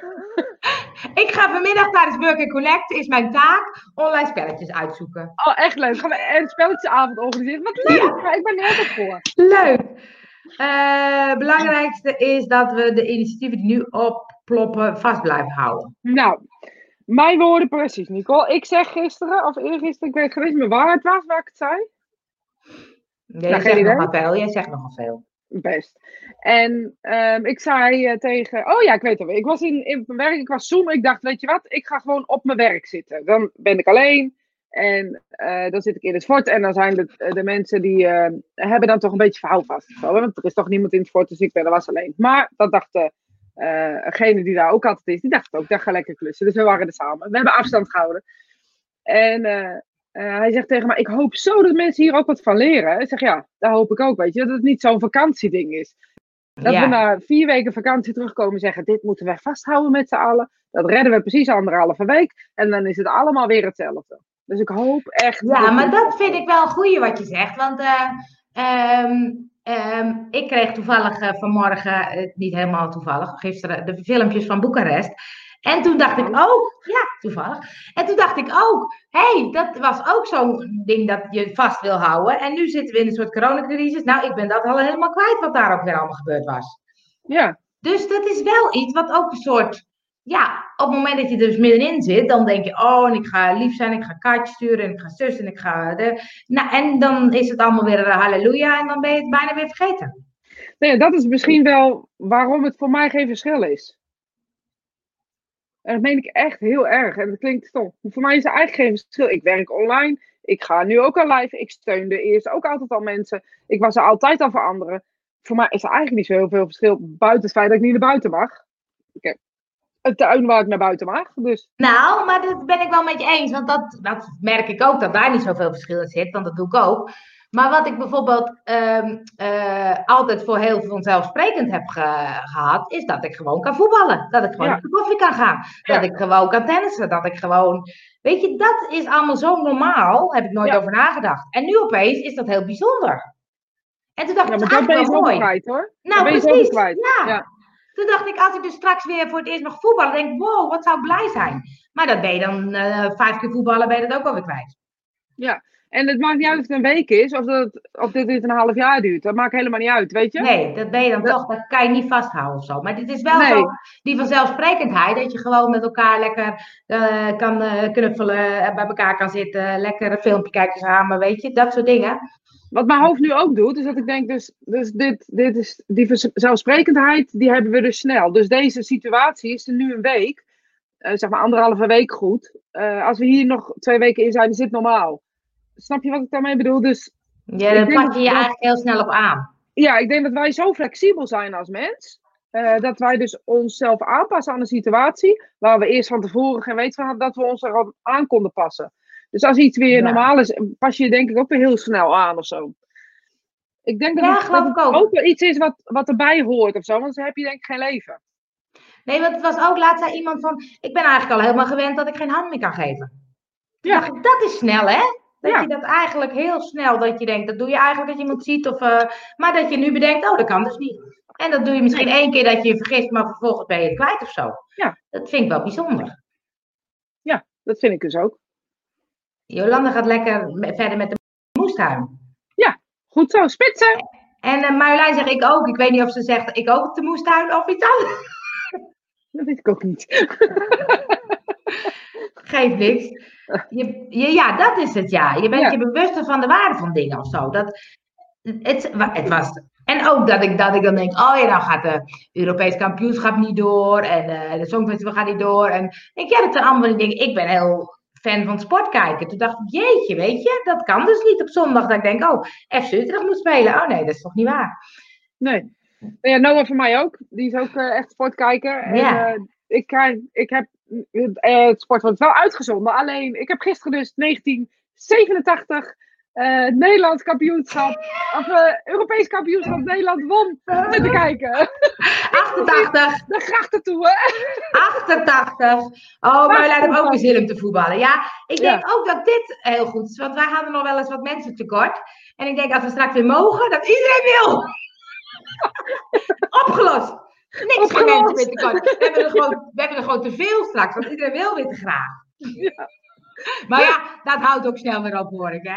ik ga vanmiddag tijdens Work Collect, is mijn taak, online spelletjes uitzoeken. Oh, echt leuk. Gaan we een spelletjesavond organiseren? Wat leuk! Ja. Ik ben er altijd voor. Leuk! Uh, belangrijkste is dat we de initiatieven die nu opploppen vast blijven houden. Nou, mijn woorden precies, Nicole. Ik zeg gisteren, of eergisteren, ik weet geweest meer waar het was, waar ik het zei. Ja, jij zegt nogal veel, jij zegt nogal veel. Best. En um, ik zei uh, tegen, oh ja, ik weet het. Ik was in, in mijn werk, ik was Zoom. Ik dacht, weet je wat, ik ga gewoon op mijn werk zitten. Dan ben ik alleen. En uh, dan zit ik in het fort en dan zijn de, de mensen die hebben dan toch een beetje verhouvast. Zo, want er is toch niemand in het fort, dus ik ben er was alleen. Maar dat dacht uh, degene die daar ook altijd is, die dacht ook, dat ga lekker klussen. Dus we waren er samen. We hebben afstand gehouden. En hij zegt tegen mij, ik hoop zo dat mensen hier ook wat van leren. Ik zeg, ja, dat hoop ik ook, weet je. Dat het niet zo'n vakantieding is. Dat ja. we na vier weken vakantie terugkomen en zeggen, dit moeten wij vasthouden met z'n allen. Dat redden we precies anderhalve week. En dan is het allemaal weer hetzelfde. Dus ik hoop echt. Ja, maar dat vind ik wel een goeie wat je zegt. Want uh, um, um, ik kreeg toevallig uh, vanmorgen, niet helemaal toevallig, gisteren de filmpjes van Boekarest. En toen dacht ik ook, ja, toevallig. En toen dacht ik ook, hé, hey, dat was ook zo'n ding dat je vast wil houden. En nu zitten we in een soort coronacrisis. Nou, ik ben dat al helemaal kwijt wat daar ook weer allemaal gebeurd was. Ja. Dus dat is wel iets wat ook een soort ja, op het moment dat je er dus middenin zit, dan denk je, oh, en ik ga lief zijn, ik ga kaartjes sturen, en ik ga zus, en ik ga... De... Nou, en dan is het allemaal weer halleluja, en dan ben je het bijna weer vergeten. Nee, dat is misschien wel waarom het voor mij geen verschil is. En dat meen ik echt heel erg. En dat klinkt stom. Voor mij is er eigenlijk geen verschil. Ik werk online. Ik ga nu ook al live. Ik steunde eerst ook altijd al mensen. Ik was er altijd al voor anderen. Voor mij is er eigenlijk niet zo heel veel verschil. Buiten het feit dat ik niet naar buiten mag. Ik heb een tuin waar ik naar buiten mag. Dus. Nou, maar dat ben ik wel met je eens. Want dat, dat merk ik ook, dat daar niet zoveel verschil in zit. Want dat doe ik ook. Maar wat ik bijvoorbeeld um, uh, altijd voor heel vanzelfsprekend heb ge gehad, is dat ik gewoon kan voetballen. Dat ik gewoon ja. de koffie kan gaan. Dat ik gewoon kan tennissen. Dat ik gewoon. Weet je, dat is allemaal zo normaal. Heb ik nooit ja. over nagedacht. En nu opeens is dat heel bijzonder. En toen dacht ik, maar dat ben je zo kwijt hoor. Nou, precies. Ja. Toen dacht ik, als ik dus straks weer voor het eerst mag voetballen, denk ik, wow, wat zou ik blij zijn. Maar dat ben je dan uh, vijf keer voetballen, ben je dat ook alweer kwijt. Ja, en het maakt niet uit of het een week is of dat of dit een half jaar duurt. Dat maakt helemaal niet uit, weet je? Nee, dat ben je dan toch, dat kan je niet vasthouden of zo. Maar het is wel zo, die vanzelfsprekendheid, dat je gewoon met elkaar lekker uh, kan uh, knuffelen, bij elkaar kan zitten, lekker een filmpje kijken samen, weet je, dat soort dingen. Wat mijn hoofd nu ook doet, is dat ik denk, dus, dus dit, dit is, die vanzelfsprekendheid, die hebben we dus snel. Dus deze situatie is er nu een week, uh, zeg maar anderhalve week goed. als we hier nog twee weken in zijn, is dit normaal. Snap je wat ik daarmee bedoel? Dus, ja, daar pak je je eigenlijk heel snel op aan. Ja, ik denk dat wij zo flexibel zijn als mens. Uh, dat wij dus onszelf aanpassen aan een situatie waar we eerst van tevoren geen weet van hadden dat we ons er aan konden passen. Dus als iets weer normaal is, pas je je denk ik ook weer heel snel aan of zo. Ik denk dat, ja, het, geloof dat ik ook. ook wel iets is wat, wat erbij hoort of zo, want dan heb je denk ik geen leven. Nee, want het was ook laatst zei iemand van, ik ben eigenlijk al helemaal gewend dat ik geen hand meer kan geven. Ja. Dacht ik, dat is snel hè? Dat ja. je dat eigenlijk heel snel, dat je denkt, dat doe je eigenlijk dat je iemand ziet. Of, uh, maar dat je nu bedenkt, oh, dat kan dus niet. En dat doe je misschien één keer dat je je vergist, maar vervolgens ben je het kwijt of zo. Ja. Dat vind ik wel bijzonder. Ja, dat vind ik dus ook. Jolanda gaat lekker verder met de moestuin. Ja, goed zo, spitsen. En uh, Marjolein zegt ik ook. Ik weet niet of ze zegt ik ook de moestuin of iets anders. Dat weet ik ook niet. Geeft niks. Je, je, ja, dat is het ja. Je bent ja. je bewuster van de waarde van dingen of zo. Dat, het, het was en ook dat ik, dat ik dan denk, oh ja, dan gaat de Europees kampioenschap niet door. En uh, de Songfestival gaat niet door. En ik ja, dat zijn allemaal dingen. Ik ben heel fan van sport kijken. Toen dacht ik, jeetje, weet je, dat kan dus niet op zondag. Dat ik denk, oh, FC Utrecht moet spelen. Oh nee, dat is toch niet waar? Nee. Ja, Noah voor mij ook. Die is ook uh, echt sportkijker. En, Ja. uh, ik, krijg, ik heb uh, het sport wordt wel uitgezonden. Alleen, ik heb gisteren dus 1987 uh, Nederlands kampioenschap, of uh, Europees kampioenschap Nederland won zitten kijken. 88. De grachten toe, hè? 88. Oh, maar wij lijken ook weer zin om te voetballen. Ja, ik denk Ja. ook dat dit heel goed is. Want wij hadden nog wel eens wat mensen tekort. En ik denk als we straks weer mogen, dat iedereen wil. Opgelost. Niks voor mensen meer tekort. We hebben, er gewoon, we hebben er gewoon te veel straks, want iedereen wil weer te graag. Maar ja, dat houdt ook snel weer op, hoor ik, hè?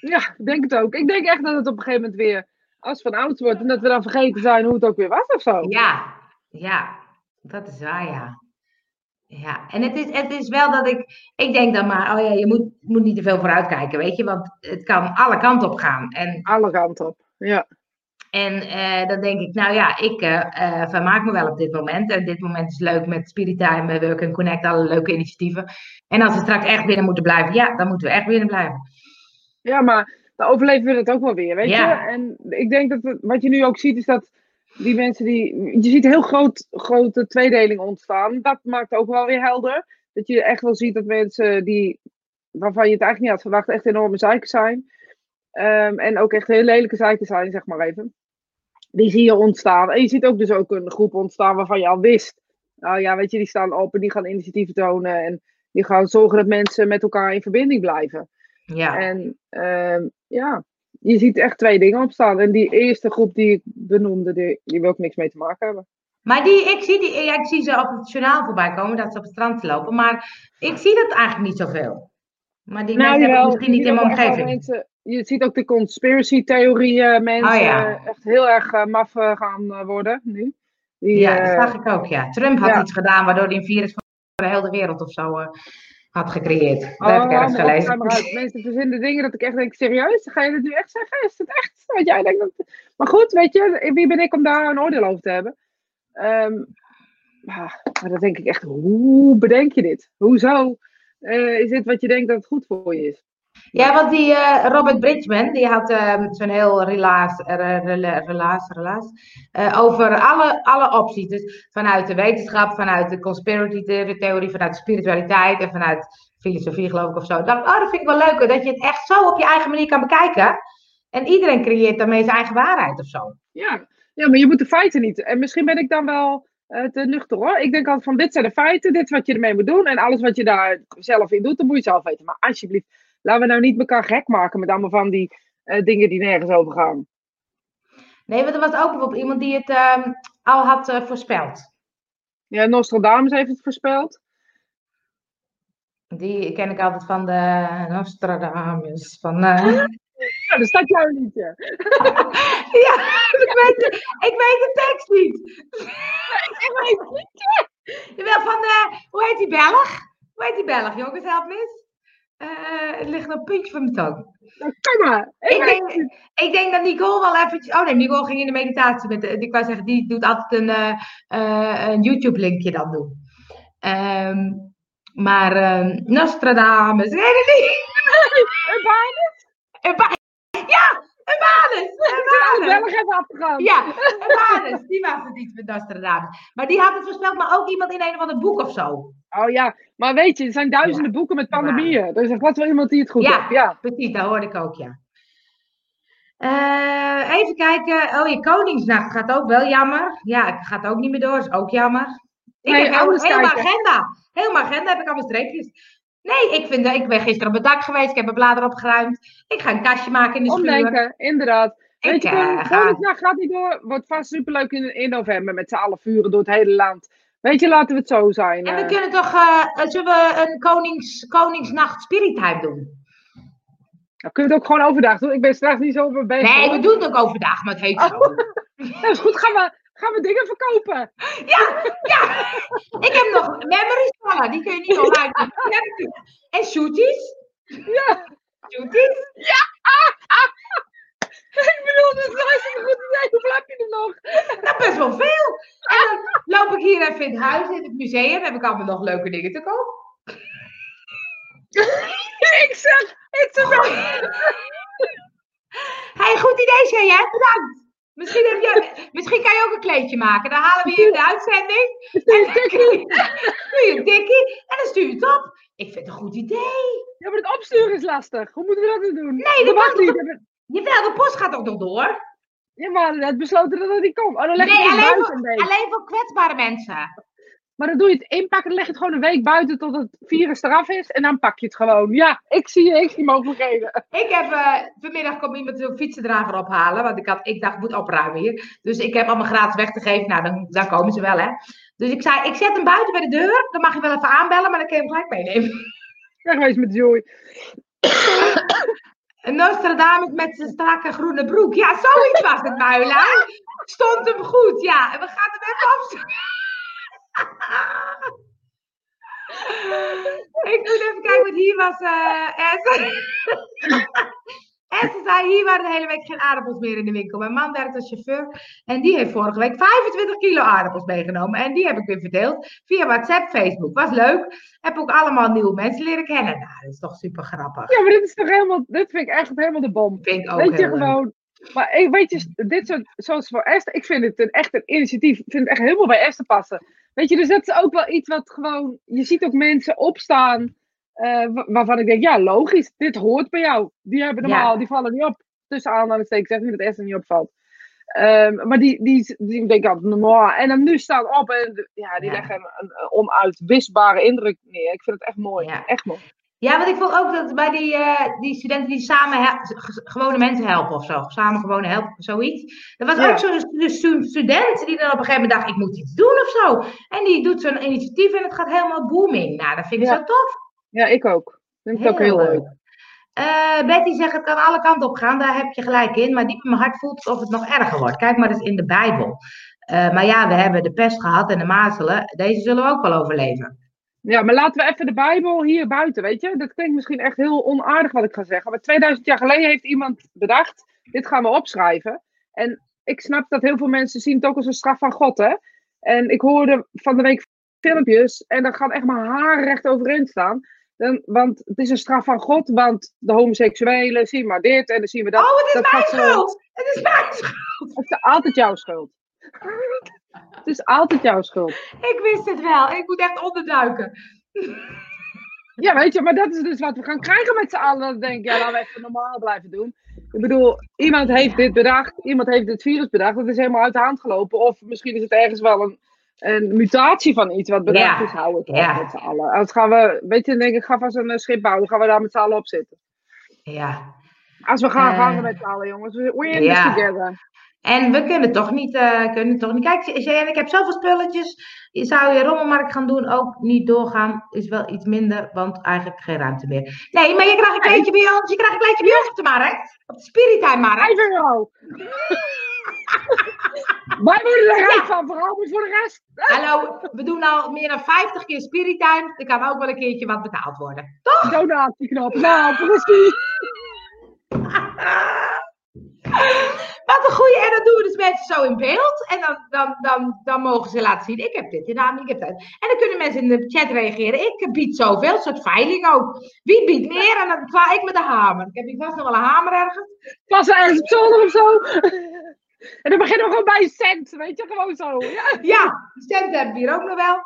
Ja, ik denk het ook. Ik denk echt dat het op een gegeven moment weer, als van oud wordt, en dat we dan vergeten zijn hoe het ook weer was of zo. Ja, ja, dat is waar, ja. Ja, en het is, het is wel dat ik, ik denk dan maar, oh ja, je moet, moet niet te veel vooruitkijken, weet je, want het kan alle kanten op gaan. En, Alle kanten op. Ja. En eh, dan denk ik, nou ja, ik eh, vermaak me wel op dit moment. En dit moment is leuk met Spirit Time, Work and Connect, alle leuke initiatieven. En als we straks echt binnen moeten blijven, ja, dan moeten we echt binnen blijven. ja, maar dan overleven we het ook wel weer, weet Ja. je. En ik denk dat wat je nu ook ziet, is dat die mensen die... Je ziet een heel groot, grote tweedeling ontstaan. Dat maakt ook wel weer helder. Dat je echt wel ziet dat mensen die, waarvan je het eigenlijk niet had verwacht, echt enorme zeikers zijn. Ehm, en ook echt heel lelijke zeikers zijn, zeg maar even. Die zie je ontstaan. En je ziet ook dus ook een groep ontstaan waarvan je al wist. Nou ja, weet je, die staan op en die gaan initiatieven tonen. En die gaan zorgen dat mensen met elkaar in verbinding blijven. Ja, En ehm, ja, je ziet echt twee dingen opstaan. En die eerste groep die ik benoemde, die, die wil ik niks mee te maken hebben. maar die, ik, zie die, ik zie ze op het journaal voorbij komen, dat ze op het strand lopen, maar ik zie dat eigenlijk niet zoveel. Maar die mensen hebben misschien niet in mijn ook omgeving. Mensen, je ziet ook de conspiracy theorieën mensen Oh ja. eh, echt heel erg eh, maf eh, gaan eh, worden nu. Die, Ja, dat eh, zag ik ook, ja. Trump had ja. iets gedaan waardoor hij een virus voor de hele wereld of zo eh, had gecreëerd. Dat oh, heb ik ergens gelezen. Mensen verzinnen dingen dat ik echt denk, serieus? Ga je dit nu echt zeggen? Is het echt? Wat jij denkt dat... Maar goed, weet je, wie ben ik om daar een oordeel over te hebben? Ehm, maar maar dan denk ik echt, hoe bedenk je dit? Hoezo eh, is dit wat je denkt dat het goed voor je is? Ja, want die eh, Robert Bridgman, die had ehm, zo'n heel relaas, eh, rela- relaas, relaas eh, over alle, alle opties. Dus vanuit de wetenschap, vanuit de conspiracy the- theorie, vanuit de spiritualiteit en vanuit filosofie geloof ik of zo. Ik dacht, oh, dat vind ik wel leuk, dat je het echt zo op je eigen manier kan bekijken. En iedereen creëert daarmee zijn eigen waarheid of zo. Ja, ja, maar je moet de feiten niet. En misschien ben ik dan wel te nuchter hoor. Ik denk altijd van dit zijn de feiten, dit is wat je ermee moet doen. En alles wat je daar zelf in doet, dan moet je zelf weten. Maar alsjeblieft, laten we nou niet elkaar gek maken met allemaal van die eh, dingen die nergens over gaan. Nee, want er was ook bijvoorbeeld iemand die het ehm, al had eh, voorspeld. Ja, Nostradamus heeft het voorspeld. Die ken ik altijd van de Nostradamus. Van, eh, Ja, daar staat jouw liedje. ja, ik weet, de, ik weet de tekst niet. Ik weet het niet. Jawel, van, hoe heet die Belg? Hoe heet die Belg, jongens, help me eens. Het ligt een puntje van mijn tong. Nou, Kom maar. Ik, denk, ik denk dat Nicole wel eventjes... Oh nee, Nicole ging in de meditatie. Met ik wou zeggen, die doet altijd een, eh, eh, een YouTube-linkje dan doen. Ehm, maar ehm, Nostradamus, weet het niet. Een ba- ja, een Banus. Een is Banus. wel. Ja, een Banus. Die was het niet met Nostradamus. Maar die had het voorspeld, maar ook iemand in een of ander boek of zo. Oh ja, maar weet je, er zijn duizenden boeken met pandemieën. Dus er was wel iemand die het goed Ja. heeft. Ja. Precies, dat hoorde ik ook, ja. Eh, even kijken. Oh, je Koningsnacht gaat ook wel jammer. Ja, het gaat ook niet meer door. Is ook jammer. Ik Nee, heb kijken. agenda. Mijn agenda heb ik allemaal streepjes. Nee, ik, vind, ik ben gisteren op het dak geweest. Ik heb mijn bladeren opgeruimd. Ik ga een kastje maken in de schuur. Omdenken, inderdaad. Ik, Weet je, eh, ga- Koningsnacht gaat niet door. Wordt vast superleuk in, in november met z'n allen vuren door het hele land. Weet je, laten we het zo zijn. En we eh. kunnen toch, eh, zullen we een konings, Koningsnacht Spirit Time doen? Nou, kunnen we het ook gewoon overdag doen? Ik ben straks niet zo bezig. Nee, hoor. we doen het ook overdag, maar het heet zo. Dat is goed, gaan we, gaan we dingen verkopen. Ja, ja. Ik heb nog memories vallen, die kun je niet online doen. Ik. En shooties. Ja, Shooties. ik bedoel, dat is hartstikke goed idee. Hoeveel heb je er nog? Nou, best wel veel. En dan loop ik hier even in het huis, in het museum. Heb ik allemaal nog leuke dingen te koop. ik zeg, a wrap. Hey, goed idee, Shay, Bedankt. Misschien, heb je, misschien kan je ook een kleedje maken. Dan halen we je in de uitzending. En dan je een tikkie en dan stuur je het op. Ik vind het een goed idee. Ja, maar het opsturen is lastig. Hoe moeten we dat nu doen? Nee, dat mag niet. Jawel, de post gaat ook nog door. Ja, maar net besloten dat het niet komt. Oh, dan leg Nee, het alleen voor, alleen voor kwetsbare mensen. Maar dan doe je het inpakken, dan leg je het gewoon een week buiten tot het virus eraf is. En dan pak je het gewoon. Ja, ik zie je, ik zie mogelijkheden. Ik heb eh, vanmiddag kwam iemand een fietsendrager ophalen. Want ik, had, ik dacht, ik moet opruimen hier. Dus ik heb allemaal gratis weg te geven. Nou, dan, dan komen ze wel, hè. Dus ik zei, ik zet hem buiten bij de deur. Dan mag je wel even aanbellen, maar dan kun je hem gelijk meenemen. Wegwees met Joy. Een Nostradamus met zijn strakke groene broek. Ja, zoiets was het, Muilijn. Stond hem goed, ja. En we gaan hem even opzoeken. Ik moet even kijken, want hier was eh Esther. Esther zei, hier waren de hele week geen aardappels meer in de winkel. Mijn man werkt als chauffeur en die heeft vorige week 25 kilo aardappels meegenomen. En die heb ik weer verdeeld via WhatsApp, Facebook. Was leuk. Heb ook allemaal nieuwe mensen leren kennen. Nou, dat is toch super grappig. Ja, maar dit is toch helemaal, dit vind ik echt helemaal de bom. Vind ik ook weet je leuk. gewoon. Maar ik weet je, dit soort, zoals voor Esther, ik vind het een, echt een initiatief. Ik vind het echt helemaal bij Esther passen. Weet je, dus dat is ook wel iets wat gewoon, je ziet ook mensen opstaan, eh, wa- waarvan ik denk, ja, logisch, dit hoort bij jou. Die hebben normaal, Ja. die vallen niet op. Tussen aanhalingstekens, ik zeg niet dat Esther niet opvalt. Ehm, maar die, die, die denk ik altijd, normaal. En dan nu staan op en ja, die Ja. leggen een, een, een onuitwisbare indruk neer. Ik vind het echt mooi. Ja. Echt mooi. Ja, want ik vond ook dat bij die, eh, die studenten die samen gewone mensen helpen of zo. Samen gewone helpen, zoiets. Er was Ja. ook zo'n stu- stu- student die dan op een gegeven moment dacht, ik moet iets doen of zo. En die doet zo'n initiatief en het gaat helemaal booming. Nou, dat vind ik Ja. zo tof. Ja, ik ook. Ik vind het ook heel leuk. Eh, Betty zegt, het kan alle kanten op gaan. Daar heb je gelijk in. Maar diep in mijn hart voelt het of het nog erger wordt. Kijk maar eens in de Bijbel. Eh, maar ja, we hebben de pest gehad en de mazelen. Deze zullen we ook wel overleven. Ja, maar laten we even de Bijbel hier buiten, weet je? Dat klinkt misschien echt heel onaardig wat ik ga zeggen. Maar 2000 jaar geleden heeft iemand bedacht, dit gaan we opschrijven. En ik snap dat heel veel mensen zien het ook als een straf van God, hè? En ik hoorde van de week filmpjes en daar gaat echt mijn haar recht overeind staan. Dan, want het is een straf van God, want de homoseksuelen zien maar dit en dan zien we dat. Oh, het is dat mijn zo- schuld! Het is mijn schuld! Het is altijd jouw schuld. Het is altijd jouw schuld. Ik wist het wel. Ik moet echt onderduiken. Ja, weet je, maar dat is dus wat we gaan krijgen met z'n allen. Dan denk ik, ja, laten we even normaal blijven doen. Ik bedoel, iemand heeft dit bedacht, iemand heeft dit virus bedacht, dat is helemaal uit de hand gelopen. Of misschien is het ergens wel een, een mutatie van iets wat bedacht Ja, is. Hou het ja. met z'n allen. Gaan we, weet je, dan denk ik, ga vast een eh, schip bouwen, gaan we daar met z'n allen op zitten. Ja. Als we gaan, Eh, gaan we met z'n allen, jongens. We're in ja. this together. En we kunnen toch niet, uh, kunnen toch niet. Kijk, en ik heb zoveel spulletjes. Zou je rommelmarkt gaan doen, ook niet doorgaan, is wel iets minder, want eigenlijk geen ruimte meer. Nee, maar je krijgt een kleedje bij ons, je krijgt een kleedje bij ons op de markt. Op de Spiritime markt. 5 euro. Wij worden er rijk van, vooral voor de rest. Hallo, we doen al meer dan 50 keer Spiritime. Er kan ook wel een keertje wat betaald worden. Toch? Donatieknop. Nou, precies. Wat een goede. En dan doen we dus mensen zo in beeld. En dan, dan, dan, dan mogen ze laten zien: ik heb dit gedaan, ik heb dat. En dan kunnen mensen in de chat reageren: ik bied zoveel, een soort veiling ook. Wie biedt meer? En dan sla ik met de hamer. Ik heb hier vast nog wel een hamer ergens. Pas ergens op zolder of zo. En dan beginnen we gewoon bij een cent, weet je, gewoon zo. Ja, ja cent hebben we hier ook nog wel.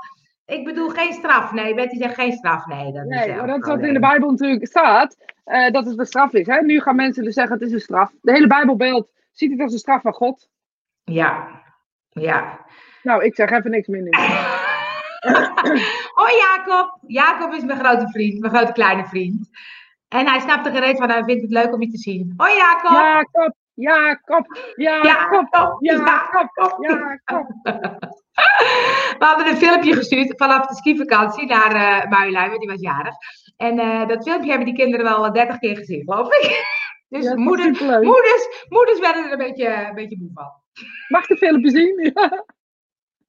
Ik bedoel geen straf, nee. Betty zegt geen straf, nee. Dat nee, is maar dat is wat in de Bijbel natuurlijk staat, uh, dat het een straf is. Hè? Nu gaan mensen dus zeggen, het is een straf. De hele Bijbelbeeld ziet het als een straf van God. Ja, ja. Nou, ik zeg even niks minder. Hoi Jacob. Jacob is mijn grote vriend, mijn grote kleine vriend. En hij snapt er gereed van, hij vindt het leuk om je te zien. Hoi Jacob. Jacob. Jacob, Jacob, Jacob, Jacob, Jacob. We hadden een filmpje gestuurd vanaf de skivakantie naar uh, Marjolein, want die was jarig. En uh, dat filmpje hebben die kinderen wel 30 keer gezien, geloof ik. Dus ja, moeders, moeders, moeders werden er een beetje, een beetje moe van. Mag ik de filmpje zien?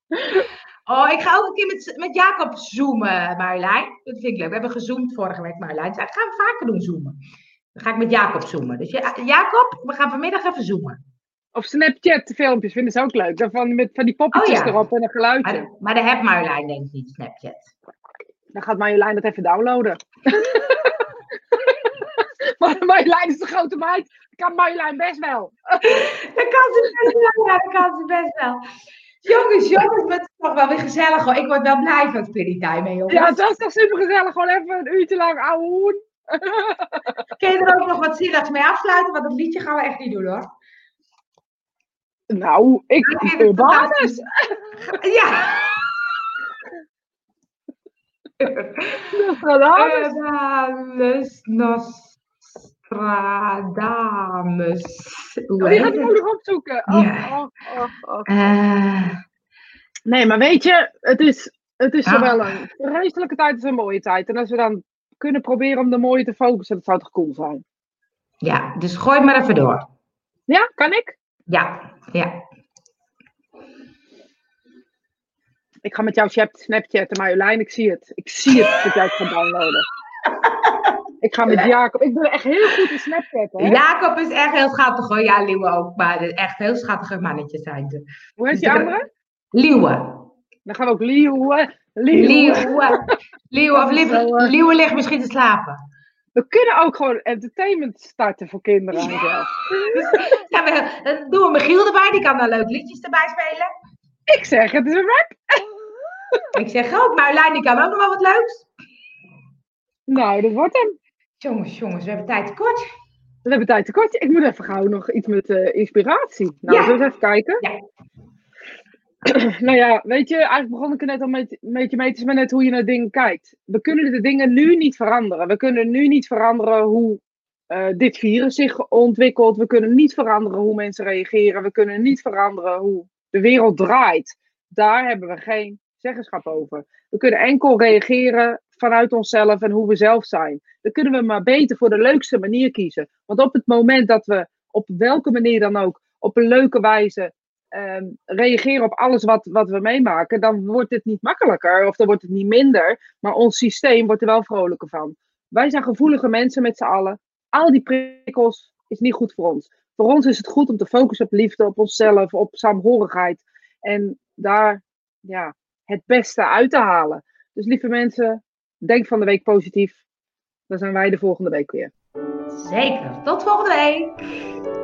Oh, ik ga ook een keer met, met Jacob zoomen, Marjolein. Dat vind ik leuk. We hebben gezoomd vorige week, Marjolein. Dat gaan we vaker doen, zoomen. Dan ga ik met Jacob zoomen. Dus Jacob, we gaan vanmiddag even zoomen. Of Snapchat filmpjes vinden ze ook leuk. Met van die poppetjes oh, erop en een geluidje. Maar, maar daar heeft Marjolein denk ik niet, Snapchat. Dan gaat Marjolein dat even downloaden. maar Marjolein is de grote meid. Dat kan Marjolein best wel. dat kan ze best wel. Ja, dat kan ze best wel. Jongens, jongens, het is toch wel weer gezellig hoor. Ik word wel blij van Spirit Time, jongens. Ja, dat is toch super gezellig. Gewoon even een uurtje lang ouwe hoen. Kun je er ook nog wat zieligs mee afsluiten? Want dat liedje gaan we echt niet doen hoor. Nou, ik het fantastisch. Ja. Nostradamus. Nostradamus. Oh, die gaat nog opzoeken. Oh, ja. oh, oh, oh. Uh, nee, maar weet je, het is, het is zowel een vreselijke tijd als een mooie tijd. En als we dan kunnen proberen om de mooie te focussen, dat zou toch cool zijn. Ja, dus gooi maar even door. Ja, kan ik? Ja, ja. Ik ga met jou Snapchatten, Marjolein, ik zie het. Ik zie het dat jij het gaat downloaden. Ik ga met Jacob. Ik ben echt heel goed in Snapchat. Hè? Jacob is echt heel schattig hoor. Ja, Liewe ook. Maar echt heel schattige mannetjes zijn ze. Hoe heet dus die andere? Liewe. Dan gaan we ook Liewe. Liewe. Liewe. of Liewe, ligt misschien te slapen. We kunnen ook gewoon entertainment starten voor kinderen. ja, we, dan doen we Michiel erbij. Die kan dan leuk liedjes erbij spelen. Ik zeg, het is een rap. Ik zeg ook, Marjolein, die kan ook nog wel wat leuks. Nou, dat wordt hem. Jongens, jongens, we hebben tijd tekort. We hebben tijd tekort. Ik moet even gauw nog iets met uh, inspiratie. Nou, ja. we even kijken. Ja. nou ja, weet je, eigenlijk begon ik er net al met, met je mee te met net hoe je naar dingen kijkt. We kunnen de dingen nu niet veranderen. We kunnen nu niet veranderen hoe uh, dit virus zich ontwikkelt. We kunnen niet veranderen hoe mensen reageren. We kunnen niet veranderen hoe de wereld draait. Daar hebben we geen zeggenschap over. We kunnen enkel reageren vanuit onszelf en hoe we zelf zijn. Dan kunnen we maar beter voor de leukste manier kiezen. Want op het moment dat we op welke manier dan ook op een leuke wijze um, reageren op alles wat, wat we meemaken, dan wordt het niet makkelijker of dan wordt het niet minder. Maar ons systeem wordt er wel vrolijker van. Wij zijn gevoelige mensen met z'n allen. Al die prikkels is niet goed voor ons. Voor ons is het goed om te focussen op liefde, op onszelf, op saamhorigheid. En daar ja, het beste uit te halen. Dus lieve mensen, denk van de week positief. Dan zijn wij de volgende week weer. Zeker. Tot volgende week.